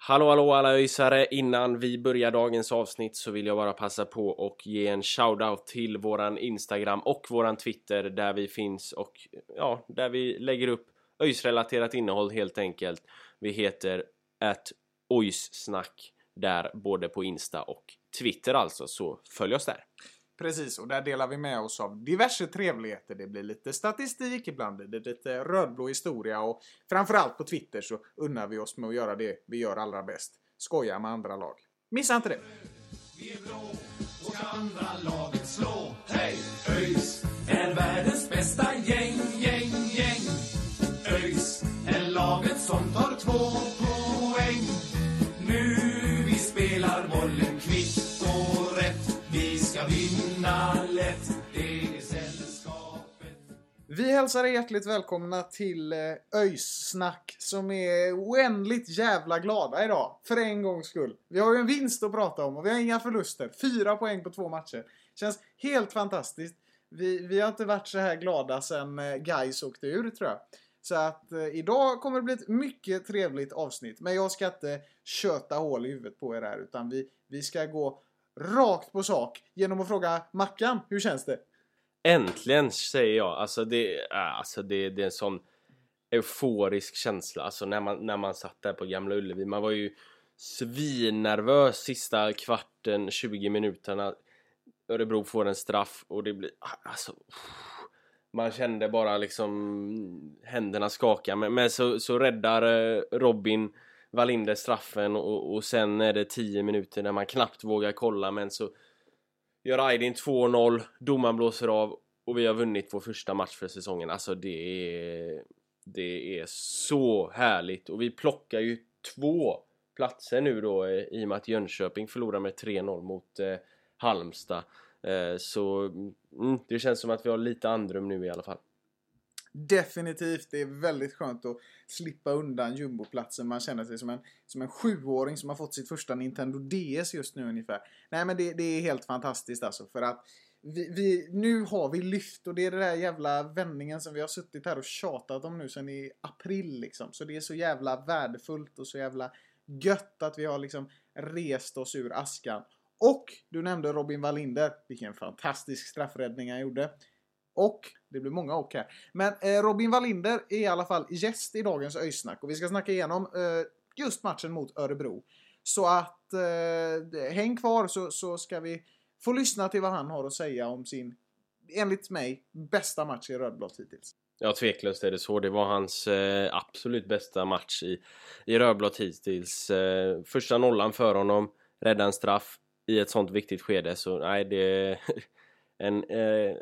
Hallå hallå alla öjsare! Innan vi börjar dagens avsnitt så vill jag bara passa på och ge en shoutout till våran Instagram och våran Twitter där vi finns och ja, där vi lägger upp öjsrelaterat innehåll helt enkelt. Vi heter att ojssnack där både på Insta och Twitter alltså, så följ oss där. Precis, och där delar vi med oss av diverse trevligheter. Det blir lite statistik, ibland blir det lite rödblå historia och framförallt på Twitter så unnar vi oss med att göra det vi gör allra bäst. Skoja med andra lag. Missa inte det! Vi är blå och ska andra laget slå. Hej! ÖIS är världens bästa gäng, gäng, gäng. ÖIS är laget som tar två poäng. Vi hälsar er hjärtligt välkomna till eh, ÖIS-snack som är oändligt jävla glada idag. För en gångs skull. Vi har ju en vinst att prata om och vi har inga förluster. Fyra poäng på två matcher. Känns helt fantastiskt. Vi, vi har inte varit så här glada sen eh, Gais åkte ur tror jag. Så att eh, idag kommer det bli ett mycket trevligt avsnitt. Men jag ska inte köta hål i huvudet på er här utan vi, vi ska gå rakt på sak genom att fråga Mackan, hur känns det? Äntligen säger jag! Alltså det, äh, alltså det, det är en sån euforisk känsla alltså när man, när man satt där på Gamla Ullevi. Man var ju svinnervös sista kvarten, 20 minuterna. Örebro får en straff och det blir alltså man kände bara liksom händerna skaka men, men så, så räddar eh, Robin Wallinder straffen och, och sen är det 10 minuter när man knappt vågar kolla men så gör Aydin 2-0, domaren blåser av och vi har vunnit vår första match för säsongen. Alltså det är, det är så härligt och vi plockar ju två platser nu då eh, i och med att Jönköping förlorar med 3-0 mot eh, Halmstad. Eh, så mm, det känns som att vi har lite andrum nu i alla fall. Definitivt. Det är väldigt skönt att slippa undan jumboplatsen. Man känner sig som en, som en sjuåring som har fått sitt första Nintendo DS just nu ungefär. Nej men det, det är helt fantastiskt alltså. För att vi, vi, nu har vi lyft och det är den där jävla vändningen som vi har suttit här och tjatat om nu sedan i april liksom. Så det är så jävla värdefullt och så jävla gött att vi har liksom rest oss ur askan. Och du nämnde Robin Wallinder. Vilken fantastisk straffräddning han gjorde. Och, det blir många och här. Men eh, Robin Wallinder är i alla fall gäst i dagens öjsnack och vi ska snacka igenom eh, just matchen mot Örebro. Så att eh, häng kvar så, så ska vi få lyssna till vad han har att säga om sin, enligt mig, bästa match i rödblått hittills. Ja, tveklöst är det så. Det var hans eh, absolut bästa match i, i rödblått hittills. Eh, första nollan för honom, rädda en straff i ett sånt viktigt skede. Så nej, det är en, eh,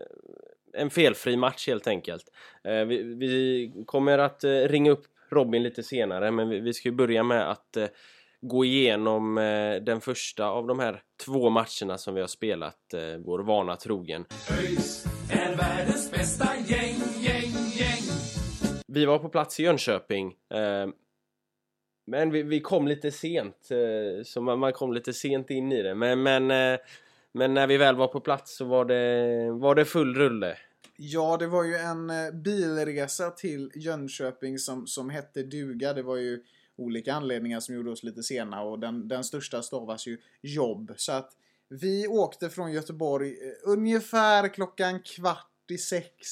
en felfri match helt enkelt. Eh, vi, vi, kommer att eh, ringa upp Robin lite senare, men vi, vi ska ju börja med att eh, gå igenom den första av de här två matcherna som vi har spelat, vår vana trogen. ÖIS är världens bästa gäng, gäng, gäng. Vi var på plats i Jönköping. Men vi, vi kom lite sent, så man, man kom lite sent in i det. Men, men, men när vi väl var på plats så var det, var det full rulle. Ja, det var ju en eh, bilresa till Jönköping som, som hette duga. Det var ju olika anledningar som gjorde oss lite sena och den, den största stavas ju jobb. Så att vi åkte från Göteborg eh, ungefär klockan kvart i sex.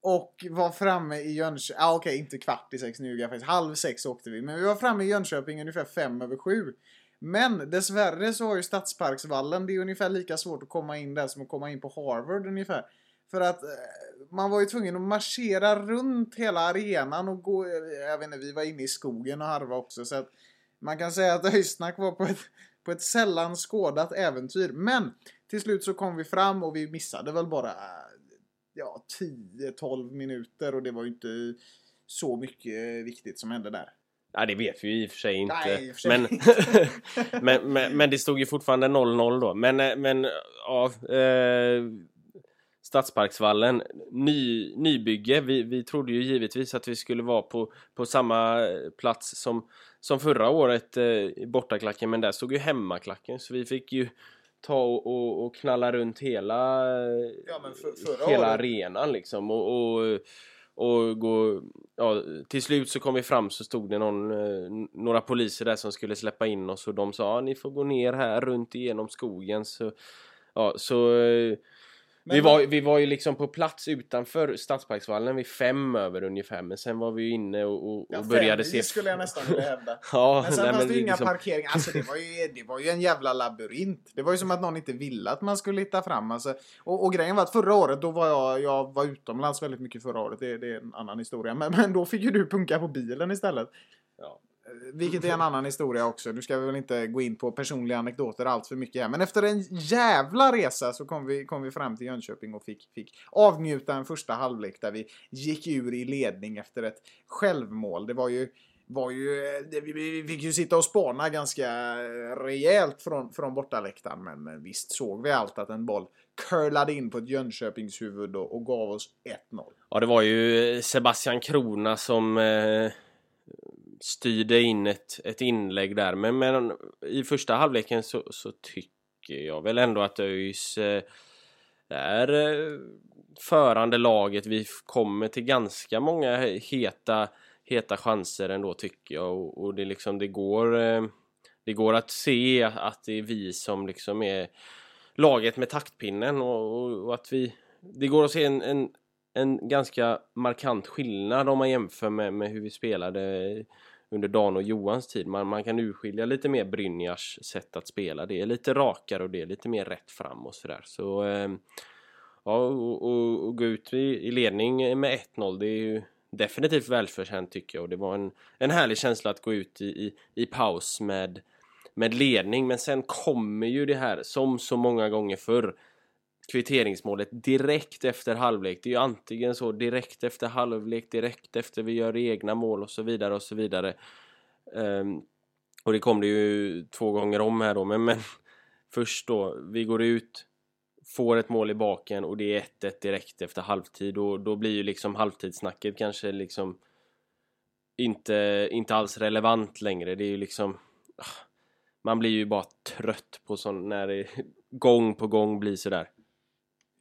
Och var framme i Jönköping, ah, okej inte kvart i sex, nu ljuger jag faktiskt. Halv sex åkte vi. Men vi var framme i Jönköping ungefär fem över sju. Men dessvärre så har ju Stadsparksvallen, det är ungefär lika svårt att komma in där som att komma in på Harvard ungefär. För att eh, man var ju tvungen att marschera runt hela arenan och gå, jag vet inte, vi var inne i skogen och harva också så att man kan säga att Öysnack var på ett, på ett sällan skådat äventyr. Men till slut så kom vi fram och vi missade väl bara ja, 10-12 minuter och det var ju inte så mycket viktigt som hände där. Ja, det vet vi ju i och för sig inte. Nej, för sig men, men, men, men det stod ju fortfarande 0-0 då. Men, eh, men ja, eh, Stadsparksvallen, ny, nybygge. Vi, vi trodde ju givetvis att vi skulle vara på, på samma plats som, som förra året eh, bortaklacken, men där stod ju hemmaklacken så vi fick ju ta och, och, och knalla runt hela, Ja, för, förra hela året, arenan liksom. Och, och, och gå, ja, till slut så kom vi fram så stod det någon, eh, några poliser där som skulle släppa in oss och de sa ni får gå ner här runt igenom skogen. Så, ja, så eh, vi, var, vi var ju liksom på plats utanför Stadsparksvallen vid fem över ungefär men sen var vi ju inne och, och, ja, och började fem se skulle jag nästan vilja hävda. Ja, Men sen nej, fanns det ju inga liksom- parkeringar. Alltså det var, ju, det var ju en jävla labyrint. Det var ju som att någon inte ville att man skulle hitta fram. Alltså, och, och grejen var att förra året, då var jag, jag var utomlands väldigt mycket förra året. Det, det är en annan historia. Men, men då fick ju du punka på bilen istället. Eh, Vilket är en annan historia också. Nu ska vi väl inte gå in på personliga anekdoter allt för mycket här. Men efter en jävla resa så kom vi, kom vi fram till Jönköping och fick, fick avnjuta en första halvlek där vi gick ur i ledning efter ett självmål. Det var ju var ju, det- vi- fick ju sitta och spana ganska rejält från, från bortaläktaren. Men, men visst såg vi allt att en boll curlade in på ett Jönköpingshuvud och, och gav oss 1-0. Ja, det var ju Sebastian Krona som eh, styrde in ett, ett inlägg där. Men, men i första halvleken så, så tycker jag väl ändå att ÖIS eh, är eh, förande laget. Vi kommer till ganska många heta, heta chanser ändå tycker jag. Och, och det, liksom, det, går, eh, det går att se att det är vi som liksom är laget med taktpinnen och, och, och att vi det går att se en, en, en ganska markant skillnad om man jämför med, med hur vi spelade under Dan och Johans tid. Man, man kan urskilja lite mer Brynjars sätt att spela. Det är lite rakare och det är lite mer rätt fram och sådär. Så eh, ja, och, och, och gå ut i, i ledning med 1-0 det är ju definitivt välförtjänt tycker jag. Och det var en, en härlig känsla att gå ut i, i, i paus med, med ledning. Men sen kommer ju det här som så många gånger förr kvitteringsmålet direkt efter halvlek. Det är ju antingen så direkt efter halvlek, direkt efter vi gör egna mål och så vidare och så vidare. Um, och det kom det ju två gånger om här då, men, men först då, vi går ut, får ett mål i baken och det är 1-1 direkt efter halvtid och då blir ju liksom halvtidssnacket kanske liksom inte, inte alls relevant längre. Det är ju liksom ah, man blir ju bara trött på sån när det gång på gång blir sådär.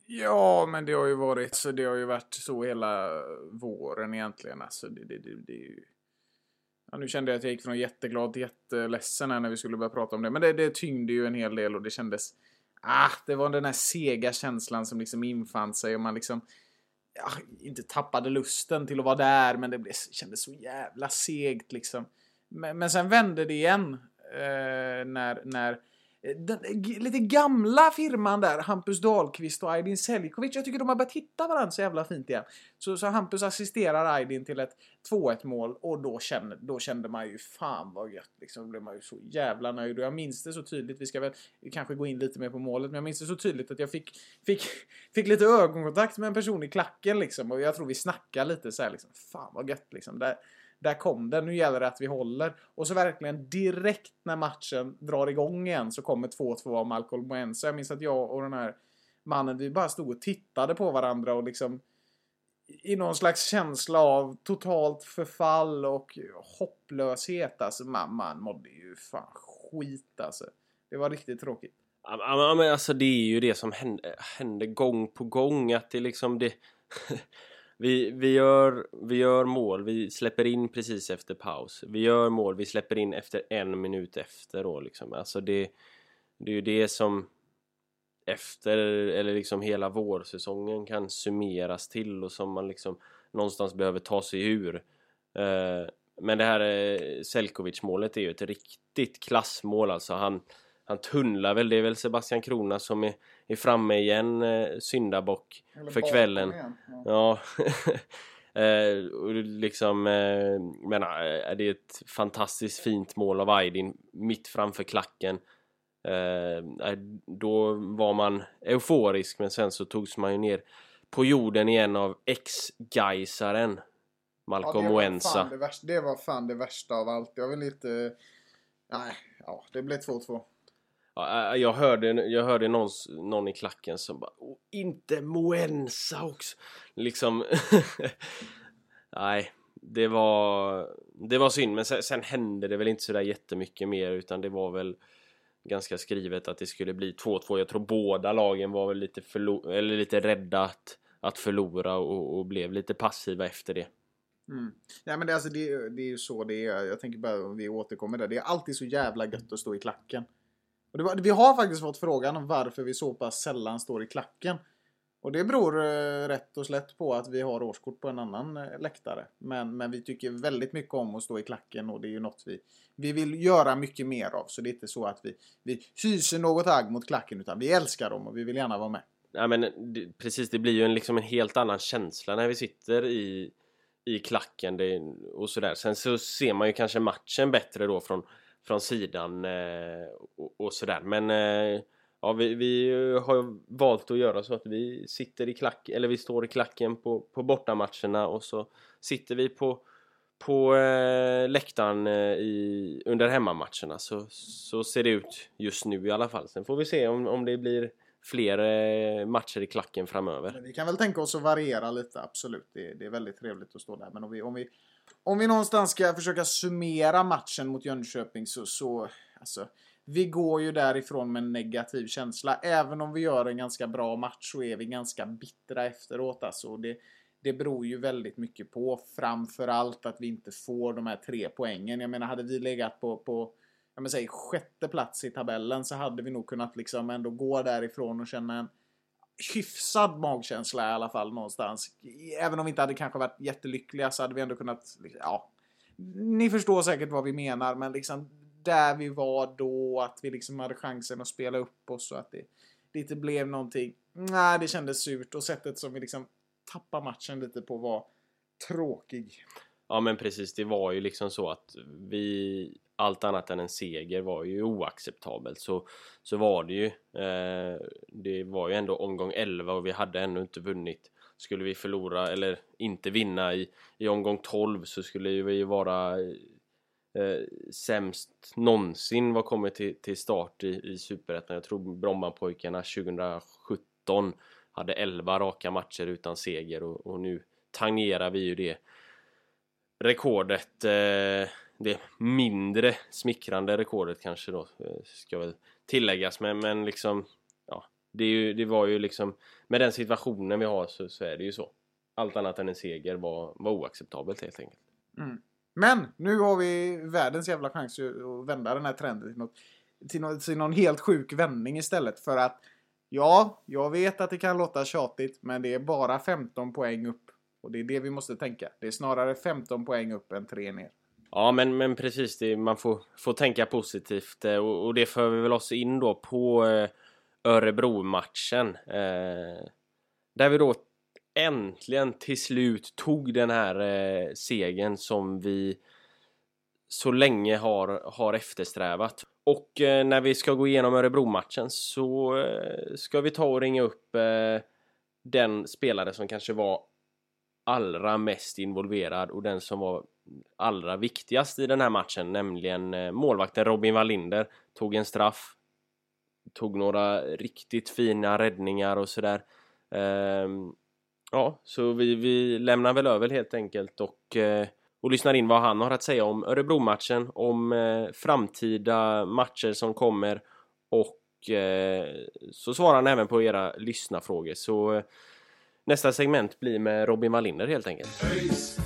Ja, men det har ju varit så. Det har ju varit så hela våren egentligen. Alltså, det, det, det, det är ju... Ja, nu kände jag att jag gick från jätteglad till jätteledsen här när vi skulle börja prata om det. Men det, det tyngde ju en hel del och det kändes... Ah, det var den här sega känslan som liksom infann sig och man liksom... Ja, inte tappade lusten till att vara där, men det blev, kändes så jävla segt liksom. Men, men sen vände det igen. Eh, när, när den lite gamla firman där, Hampus Dahlqvist och Aydin Seljkovic. Jag tycker de har börjat hitta varandra så jävla fint igen. Så, så Hampus assisterar Aydin till ett 2-1 mål och då kände, då kände man ju fan vad gött. Liksom, då blev man ju så jävla nöjd. Och jag minns det så tydligt. Vi ska väl kanske gå in lite mer på målet. Men jag minns det så tydligt att jag fick, fick, fick lite ögonkontakt med en person i klacken liksom. Och jag tror vi snackade lite så här liksom. Fan vad gött liksom. Där, där kom den. Nu gäller det att vi håller. Och så verkligen direkt när matchen drar igång igen så kommer 2-2 av Malcolm Moensa. Jag minns att jag och den här mannen, vi bara stod och tittade på varandra och liksom i någon slags känsla av totalt förfall och hopplöshet. Alltså man, man mådde ju fan skit alltså. Det var riktigt tråkigt. Ja men- ja, men alltså det är ju det som händer, händer gång på gång att det liksom det vi, vi, gör, vi gör mål, vi släpper in precis efter paus. Vi gör mål, vi släpper in efter en minut efter då liksom. Alltså det, det är ju det som efter, eller liksom hela vårsäsongen kan summeras till och som man liksom någonstans behöver ta sig ur. Eh, men det här eh, Selkovic målet är ju ett riktigt klassmål alltså. Han, han tunnlar väl, det är väl Sebastian Krona som är, är framme igen, eh, syndabock Eller för kvällen. igen. Ja. Ja, eh, och liksom, eh, men eh, det är ett fantastiskt fint mål av Aydin mitt framför klacken. Eh, eh, då var man euforisk men sen så togs man ju ner på jorden igen av ex-Gaisaren Malcolm det, var Moensa. fan det, värsta, det var fan det värsta av allt. Jag vill inte... Nej, ja, det blev 2-2. Ja, jag hörde, jag hörde någon, någon i klacken som bara "Åh, inte Moensa också. Liksom. Nej, det var, det var synd. Men sen, sen hände det väl inte sådär jättemycket mer utan det var väl ganska skrivet att det skulle bli 2-2. Jag tror båda lagen var väl lite, förlo- eller lite rädda att, att förlora och, och blev lite passiva efter det. Mm. Nej men det, alltså, det, det är ju så det är. Jag tänker bara om vi återkommer där. Det är alltid så jävla gött att stå i klacken. Och det var, vi har faktiskt fått frågan om varför vi så pass sällan står i klacken. Och det beror eh, rätt och slätt på att vi har årskort på en annan eh, läktare. Men, men vi tycker väldigt mycket om att stå i klacken och det är ju något vi, vi vill göra mycket mer av. Så det är inte så att vi, vi hyser något agg mot klacken utan vi älskar dem och vi vill gärna vara med. Ja, men det, precis, det blir ju en, liksom en helt annan känsla när vi sitter i, i klacken det, och sådär. Sen så ser man ju kanske matchen bättre då från, från sidan eh, och, och sådär. Men eh, ja, vi, vi har valt att göra så att vi sitter i klack, eller vi står i klacken på, på bortamatcherna och så sitter vi på på eh, läktaren eh, i, under hemmamatcherna så, så ser det ut just nu i alla fall. Sen får vi se om, om det blir fler eh, matcher i klacken framöver. Men vi kan väl tänka oss att variera lite, absolut. Det, det är väldigt trevligt att stå där. Men om vi, om vi, om vi någonstans ska försöka summera matchen mot Jönköping så, så alltså, vi går ju därifrån med en negativ känsla. Även om vi gör en ganska bra match så är vi ganska bittra efteråt. Alltså. Det, det beror ju väldigt mycket på framförallt att vi inte får de här tre poängen. Jag menar, hade vi legat på, på jag menar, säg, sjätte plats i tabellen så hade vi nog kunnat liksom ändå gå därifrån och känna en hyfsad magkänsla i alla fall någonstans. Även om vi inte hade kanske varit jättelyckliga så hade vi ändå kunnat, liksom, ja. Ni förstår säkert vad vi menar men liksom där vi var då, att vi liksom hade chansen att spela upp oss och att det, det inte blev någonting. Nej, det kändes surt och sättet som vi liksom tappade matchen lite på var tråkig. Ja men precis, det var ju liksom så att vi allt annat än en seger var ju oacceptabelt så, så var det ju. Eh, det var ju ändå omgång 11 och vi hade ännu inte vunnit. Skulle vi förlora eller inte vinna i, i omgång 12 så skulle vi ju vara eh, sämst någonsin vad kommer till, till start i, i Superettan. Jag tror Brommapojkarna 2017 hade 11 raka matcher utan seger och, och nu tangerar vi ju det rekordet. Eh, det mindre smickrande rekordet kanske då eh, ska väl tilläggas men, men liksom ja, det, är ju, det var ju liksom med den situationen vi har så, så är det ju så. Allt annat än en seger var, var oacceptabelt helt enkelt. Mm. Men nu har vi världens jävla chans att vända den här trenden till, något, till, något, till någon helt sjuk vändning istället. För att ja, jag vet att det kan låta tjatigt men det är bara 15 poäng upp. Och det är det vi måste tänka. Det är snarare 15 poäng upp än 3 ner. Ja men, men precis, det, man får, får tänka positivt eh, och, och det för vi väl oss in då på eh, Örebro-matchen. Eh, där vi då äntligen till slut tog den här eh, segern som vi så länge har, har eftersträvat. Och eh, när vi ska gå igenom Örebro-matchen så eh, ska vi ta och ringa upp eh, den spelare som kanske var allra mest involverad och den som var allra viktigast i den här matchen, nämligen eh, målvakten Robin Wallinder. Tog en straff, tog några riktigt fina räddningar och sådär. Ehm, ja, så vi, vi lämnar väl över helt enkelt och, eh, och lyssnar in vad han har att säga om Örebro-matchen, om eh, framtida matcher som kommer och eh, så svarar han även på era lyssnarfrågor. Så eh, nästa segment blir med Robin Wallinder helt enkelt. ÖIS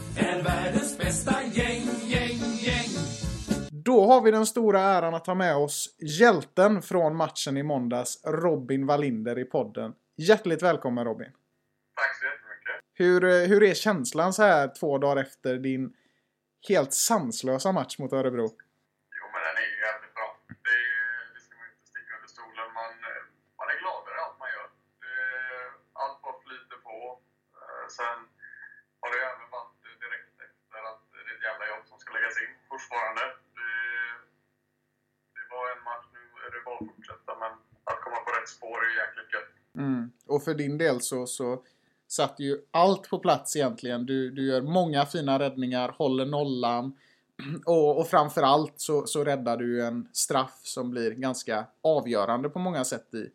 Då har vi den stora äran att ha med oss hjälten från matchen i måndags, Robin Wallinder i podden. Hjärtligt välkommen Robin! Tack så jättemycket. Hur, eh, hur är känslan så här två dagar efter din helt sanslösa match mot Örebro? Och för din del så, så satt ju allt på plats egentligen. Du, du gör många fina räddningar, håller nollan. Och, och framförallt så, så räddar du en straff som blir ganska avgörande på många sätt i,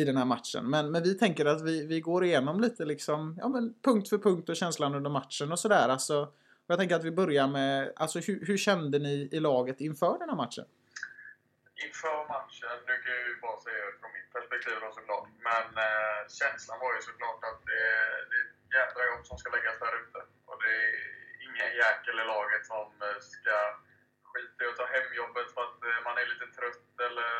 i den här matchen. Men, men vi tänker att vi, vi går igenom lite liksom, ja men punkt för punkt och känslan under matchen och sådär. Alltså, jag tänker att vi börjar med, alltså hur, hur kände ni i laget inför den här matchen? Inför matchen, nu kan jag ju bara säga från mitt perspektiv då såklart, men eh, känslan var ju såklart att det, det är ett jädra jobb som ska läggas där ute. Och det är ingen jäkel i laget som eh, ska skita i att ta hem jobbet för att eh, man är lite trött eller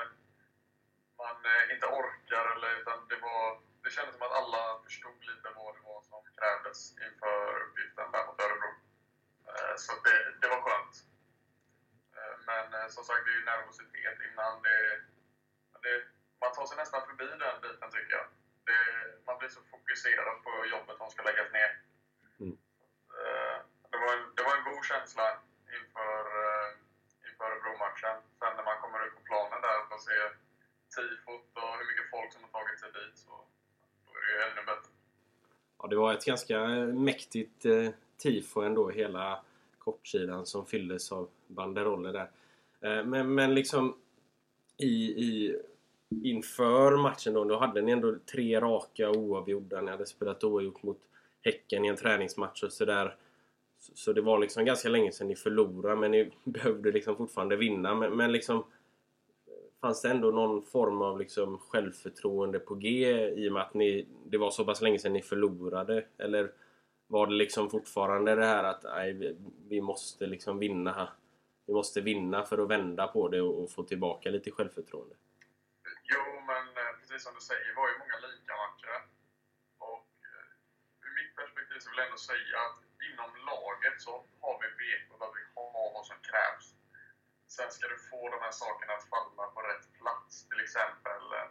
man eh, inte orkar. Eller, utan det, var, det kändes som att alla förstod lite vad det var som krävdes inför uppgiften där mot Örebro. Eh, så det, det var skönt. Eh, Men eh, som sagt, det är ju nervositet innan. Det, det, man tar sig nästan förbi den biten tycker jag. Det, man blir så fokuserad på jobbet som ska läggas ner. Mm. Eh, Det, var en, det var en god känsla inför, eh, inför Örebro-matchen. Sen när man kommer ut på planen där och ser tifot och hur mycket folk som har tagit sig dit så då är det ju ännu bättre. Ja, det var ett ganska mäktigt eh, tifo ändå, hela kortsidan som fylldes av banderoller där. Eh, men, men liksom i, i, inför matchen då, då hade ni ändå tre raka oavgjorda. Ni hade spelat oavgjort mot Häcken i en träningsmatch och sådär. Så, det var liksom ganska länge sedan ni förlorade men ni behövde liksom fortfarande vinna. Men, men liksom fanns det ändå någon form av liksom självförtroende på G i och med att ni, det var så pass länge sedan ni förlorade? Eller var det liksom fortfarande det här att nej, vi, vi måste liksom vinna vi måste vinna för att vända på det och, och få tillbaka lite självförtroende? Jo, men eh, precis som du säger, det var ju många lika matcher. Och eh, ur mitt perspektiv så vill jag ändå säga att inom laget så har vi vetat att vi har vad som krävs. Sen ska du få de här sakerna att falla på rätt plats. Till exempel, äh,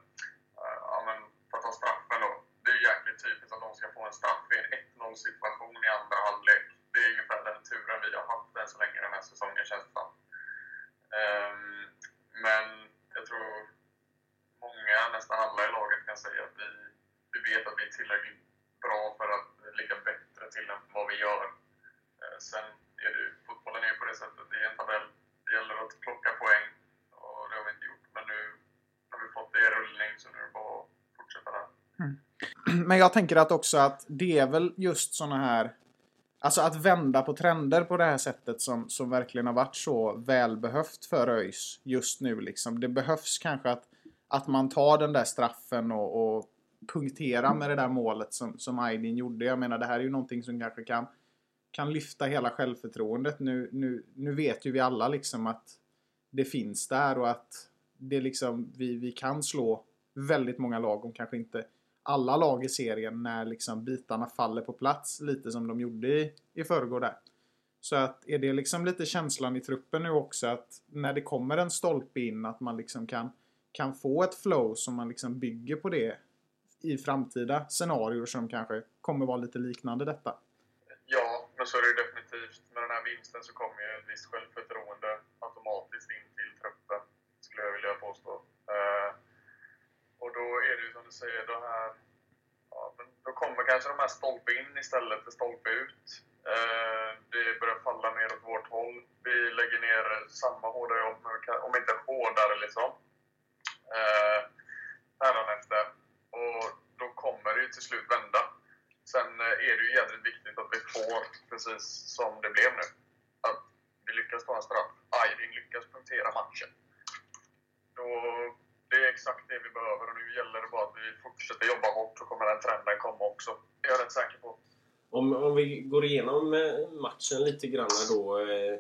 ja, men för att ta straffen då. Det är ju jäkligt typiskt att de ska få en straff i en 1-0 situation i andra halvlek. Det är ungefär den turen vi har haft än så länge den här säsongen känns det som. Ähm, Men nästan alla i laget kan säga att vi, vi vet att vi är tillräckligt bra för att ligga bättre till än vad vi gör. Eh, sen är det ju, fotbollen är ju på det sättet, det är en tabell. Det gäller att plocka poäng och det har vi inte gjort. Men nu har vi fått det i rullning så nu är det bara att fortsätta där. Mm. Men jag tänker att också att det är väl just såna här Alltså att vända på trender på det här sättet som, som verkligen har varit så välbehövt för ÖIS just nu liksom. Det behövs kanske att, att man tar den där straffen och, och punkterar med det där målet som, som Aydin gjorde. Jag menar det här är ju någonting som kanske kan, kan lyfta hela självförtroendet. Nu, nu, nu vet ju vi alla liksom att det finns där och att det liksom, vi, vi kan slå väldigt många lag om kanske inte alla lag i serien när liksom bitarna faller på plats lite som de gjorde i, i förrgår där. Så att är det liksom lite känslan i truppen nu också att när det kommer en stolpe in att man liksom kan, kan få ett flow som man liksom bygger på det i framtida scenarier som kanske kommer vara lite liknande detta. Ja, men så är det ju definitivt. Med den här vinsten så kommer ju ett visst självförtroende automatiskt in till truppen, skulle jag vilja påstå. Eh, och då är det ju som du säger, det här, ja, men då kommer kanske de här stolpe in istället för stolpe ut. Eh, det börjar falla ner åt vårt håll. Vi lägger ner samma hårda jobb, om inte hårdare liksom. Eh, hädanefter. Och då kommer det ju till slut vända. Sen eh, är det ju jävligt viktigt att vi får, precis som det blev nu, att vi lyckas ta en straff. Aydin lyckas punktera matchen. Då, det är exakt det vi behöver och nu gäller det bara att vi fortsätter jobba hårt så kommer den trenden komma också. Det är jag rätt säker på. Om, om vi går igenom eh, matchen lite grann då. Eh,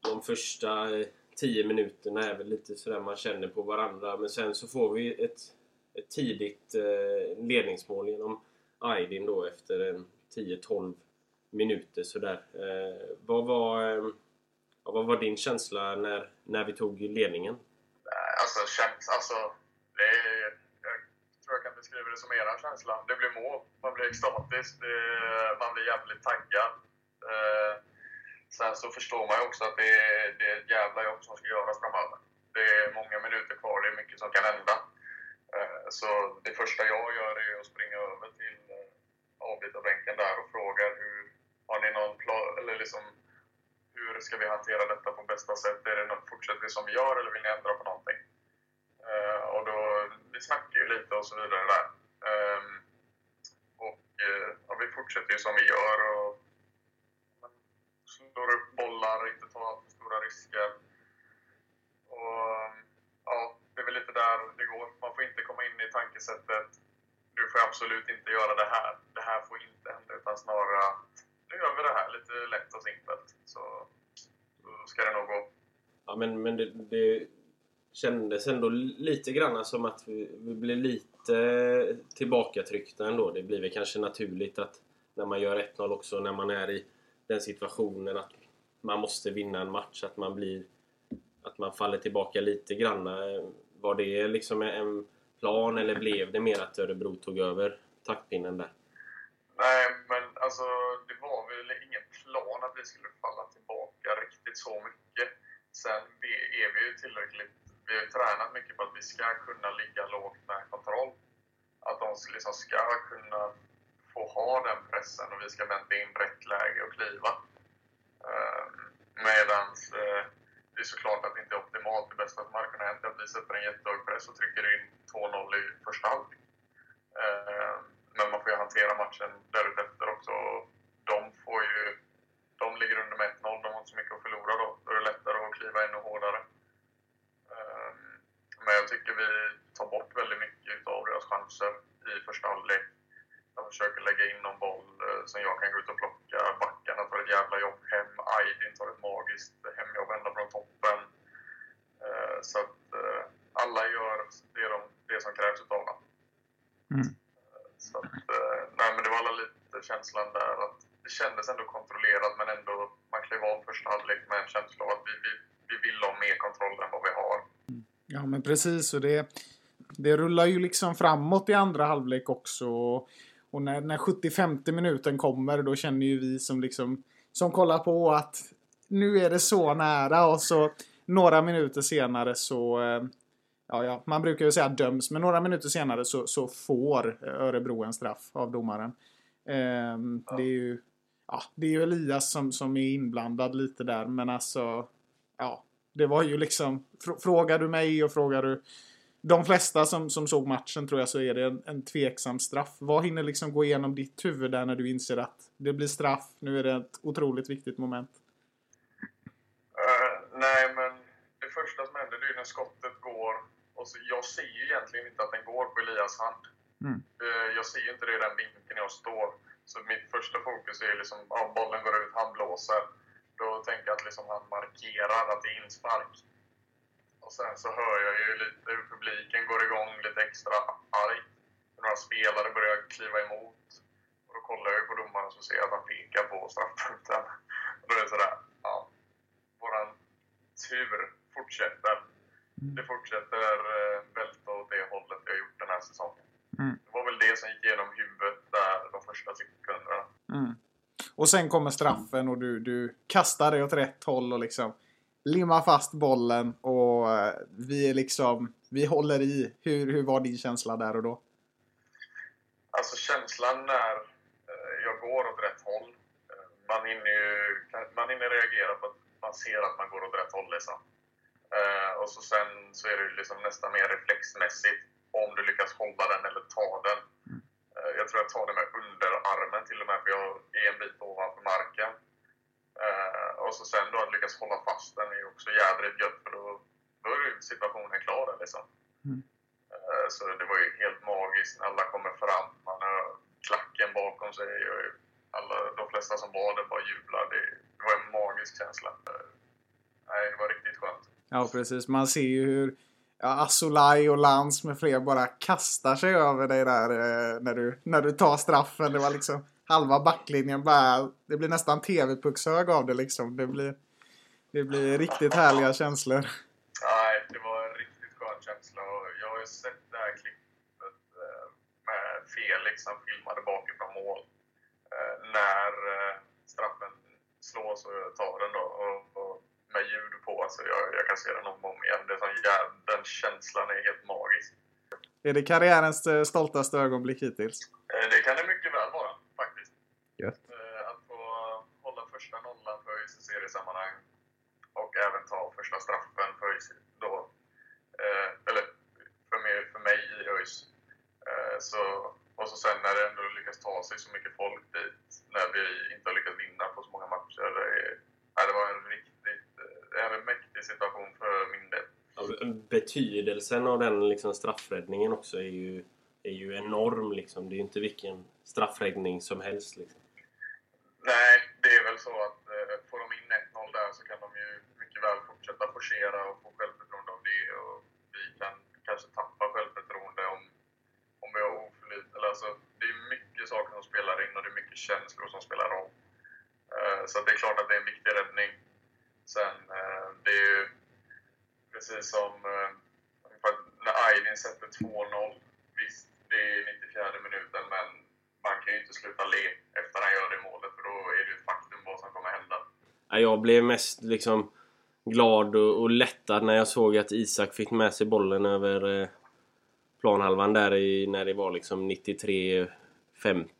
de första tio minuterna är väl lite sådär man känner på varandra. Men sen så får vi ett, ett tidigt eh, ledningsmål genom Aydin då efter en 10-12 minuter sådär. Eh, vad, var, eh, vad var din känsla när, när vi tog ledningen? Eh, alltså, känns, alltså det är, jag tror jag kan beskriva det som eran känsla. Det blir mål, man blir extatisk, det, man blir jävligt taggad. Eh, sen så förstår man ju också att det är, det är ett jävla jobb som ska göras framöver. Det är många minuter kvar, det är mycket som kan hända. Eh, så det första jag gör är att springa över till, eh, avbytarbänken där och frågar hur, har ni någon plan, eller liksom hur ska vi hantera detta på bästa sätt? Är det något, fortsätter vi som vi gör eller vill ni ändra på någonting? Eh, och då, vi snackar ju lite och så vidare där. Ehm, och ja, vi fortsätter ju som vi gör och slår upp bollar, inte tar för stora risker. Och ja, det är väl lite där det går. Man får inte komma in i tankesättet du får absolut inte göra det här. Det här får inte hända. Utan snarare att nu gör vi det här lite lätt och simpelt. Så, så ska det nog gå. Ja, men, men det, det kändes ändå lite grann som att vi, vi blev lite tillbakatryckta ändå. Det blir väl kanske naturligt att när man gör 1-0 också, när man är i den situationen att man måste vinna en match, att man blir att man faller tillbaka lite granna. Var det liksom en plan eller blev det mer att Örebro tog över taktpinnen där? Nej, men alltså det var väl ingen plan att vi skulle falla tillbaka riktigt så mycket. Sen är vi ju tillräckligt... Vi har ju tränat mycket på att vi ska kunna ligga lågt med kontroll. Att de liksom ska kunna få ha den pressen och vi ska vänta in rätt läge och kliva. Ehm, Medan eh, det är såklart att det inte är optimalt. Det bästa som hade kunnat hända är att vi sätter en jättehög press och trycker in 2-0 i första halvlek. Ehm, men man får ju hantera matchen därefter också. De får ju... De ligger under med 1-0, de har inte så mycket att förlora då. Då är det lättare att kliva ännu hårdare. Ehm, men jag tycker vi tar bort väldigt mycket av deras chanser i första halvlek. Försöker lägga in någon boll eh, som jag kan gå ut och plocka. Backarna tar ett jävla jobb hem. Aydin tar ett magiskt hemjobb ända från toppen. Eh, så att eh, alla gör det, de, det som krävs utav dem. Mm. Så att, nej men det var alla lite känslan där att det kändes ändå kontrollerat men ändå man klev av första halvlek med en känsla av att vi, vi, vi vill ha mer kontroll än vad vi har. Ja men precis och det, det rullar ju liksom framåt i andra halvlek också. Och när, när 75 minuten kommer då känner ju vi som liksom som kollar på att nu är det så nära och så några minuter senare så ja, ja, man brukar ju säga döms, men några minuter senare så, så får Örebro en straff av domaren. Ehm, Ja. Det är ju ja, det är ju Elias som, som är inblandad lite där, men alltså ja, det var ju liksom fr- frågar du mig och frågar du de flesta som, som såg matchen tror jag så är det en, en tveksam straff. Vad hinner liksom gå igenom ditt huvud där när du inser att det blir straff, nu är det ett otroligt viktigt moment? Eh, nej, men det första som händer det är när skottet går. Och så, jag ser ju egentligen inte att den går på Elias hand. Mm. Eh, jag ser ju inte det i den vinkeln jag står. Så mitt första fokus är liksom, ja, bollen går ut, han blåser. Då tänker jag att liksom han markerar att det är inspark. Och sen så hör jag ju lite hur publiken går igång lite extra arg. Några spelare börjar kliva emot. Och då kollar jag på domaren och så ser jag att han pekar på straffpunkten. Och då är det sådär, ja. Våran tur fortsätter. Det fortsätter eh, välta åt det hållet har gjort den här säsongen. Mm. Det var väl det som gick igenom huvudet där de första sekunderna. Mm. Och sen kommer straffen och du, du kastar dig åt rätt håll och liksom limmar fast bollen och eh, vi är liksom, vi håller i. Hur, hur var din känsla där och då? Alltså känslan när eh, jag går åt rätt håll. Eh, man hinner ju man hinner reagera på att man ser att man går åt rätt håll. Liksom. Och så sen så är det ju liksom nästan mer reflexmässigt om du lyckas hålla den eller ta den. Jag tror jag tar den med underarmen till och med för jag är en bit ovanför marken och så sen då att lyckas hålla fast den är också jädrigt gött för då, då är situationen klar liksom. Mm. Eh, Så det var ju helt magiskt när alla kommer fram. Man har klacken bakom sig. Och alla, de flesta som var där bara jublar. Det, det var en magisk känsla. Eh, Nej, det var riktigt skönt. Ja, precis. Man ser ju hur ja, Asolaj och Lans med fler bara kastar sig över dig där eh, när, du, när du tar straffen. Det var liksom halva backlinjen bara... Det blir nästan TV-puckshög av det liksom. Det blir, det blir riktigt härliga känslor. Nej, det var en riktigt skön känsla. Och jag har ju sett det här klippet eh, med Felix som filmade bakifrån mål. Eh, När eh, straffen slås och jag tar den då. Och, med ljud på. Alltså jag, jag kan se den om och om igen. Det är sån jä- den känslan är helt magisk. Är det karriärens stoltaste ögonblick hittills? Det kan det mycket väl vara, Gött. Eh, Att få hålla första nollan för ÖIS i seriesammanhang och även ta första straffen för ÖIS då. eh, Eller för mig, för mig i ÖIS. Eh, Så, och så sen när det ändå lyckas ta sig så mycket folk dit när vi inte har lyckats vinna på så många matcher. Det, det var en riktigt eh, det är en mäktig situation för min del. Betydelsen av den liksom, straffräddningen också är ju, är ju enorm. Liksom. Det är ju inte vilken straffräddning som helst. Liksom. Nej, det är väl så att eh, får de in 1-0 där så kan de ju mycket väl fortsätta forcera och få självförtroende av det. Och vi kan kanske tappa självförtroende om, om vi har oflyt. Eller alltså, det är mycket saker som spelar in och det är mycket känslor som spelar roll. Eh, så det är klart att det är en viktig räddning. Sen, eh, det är ju precis som eh, när Aydin sätter 2-0. Visst, det är 94 minuten, men man kan ju inte sluta le efter han gör det målet för då är det ett faktum vad som kommer hända. Jag blev mest liksom glad och, och lättad när jag såg att Isak fick med sig bollen över planhalvan där i, när det var liksom 93-50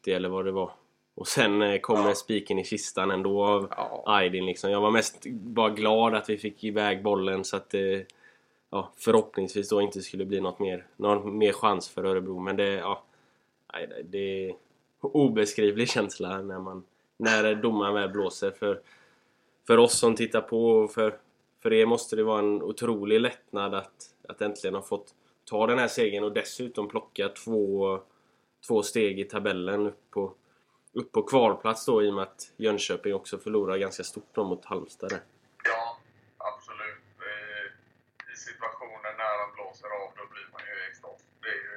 eller vad det var. Och sen eh, kommer Ja. spiken i kistan ändå av Ja. Aydin liksom. Jag var mest bara glad att vi fick iväg bollen så att det ja, förhoppningsvis då inte skulle bli något mer, någon mer chans för Örebro. Men det, ja, det är obeskrivlig känsla när man när domaren väl blåser. För, för oss som tittar på och för, för er måste det vara en otrolig lättnad att, att äntligen ha fått ta den här segern och dessutom plocka två, två steg i tabellen upp på, upp på kvalplats då i och med att Jönköping också förlorar ganska stort då mot Halmstad där. Ja, absolut. Eh, I situationer när han blåser av, då blir man ju i extas. Det är ju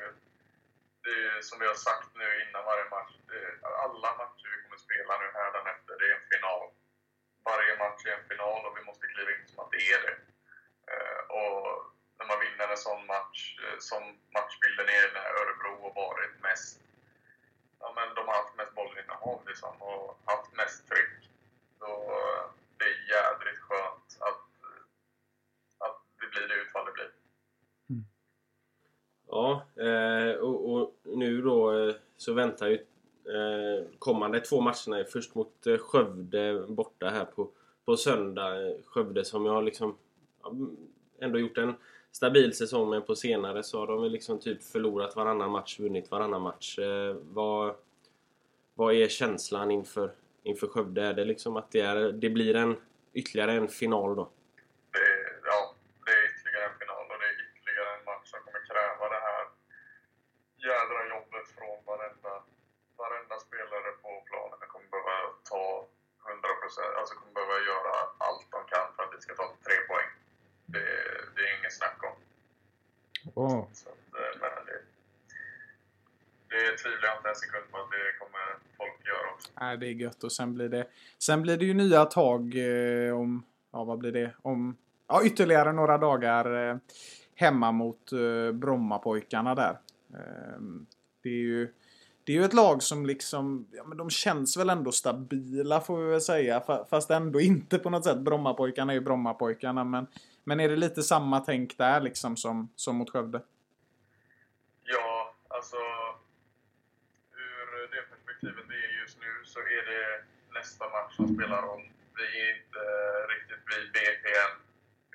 det är, som vi har sagt nu innan varje match. Det alla matcher vi kommer spela nu hädanefter, det är en final. Varje match är en final och vi måste kliva in som att det är det. Eh, och när man vinner en sån match, eh, som matchbilden är när Örebro har varit mest Ja, men de har haft mest bollinnehav liksom, och haft mest tryck. Då, eh, det är jädrigt skönt att, att det blir det utfall det blir. Ja, eh, och, och nu då eh, så väntar ju eh, kommande två matcherna först mot eh, Skövde borta här på, på söndag. Skövde som jag har liksom mm, ändå gjort en stabil säsong men på senare så har de väl liksom typ förlorat varannan match, vunnit varannan match. Eh, vad, vad är känslan inför, inför Skövde? Är det liksom att det, är, det blir en ytterligare en final då? Det, är- ja, det är ytterligare en final och det är ytterligare en match som kommer kräva det här jädra jobbet från varenda, varenda spelare på planen. De kommer behöva ta 100%, alltså kommer behöva göra allt de kan för att vi ska ta tre poäng. Det, det är inget snack om. Åh. Så att, eh, men det, det tvivlar jag inte en sekund på att det kommer folk göra också. Nej, det är gött och sen blir det, sen blir det ju nya tag eh, om, ja vad blir det, om ja, ytterligare några dagar eh, hemma mot eh, Brommapojkarna där. Eh, det är ju det är ju ett lag som liksom, ja men de känns väl ändå stabila får vi väl säga. fa- Fast ändå inte på något sätt. Brommapojkarna är ju Brommapojkarna men, men är det lite samma tänk där liksom som, som mot Skövde? Ja, alltså ur det perspektivet vi är just nu så är det nästa match som spelar roll. Vi är inte riktigt vid BP än,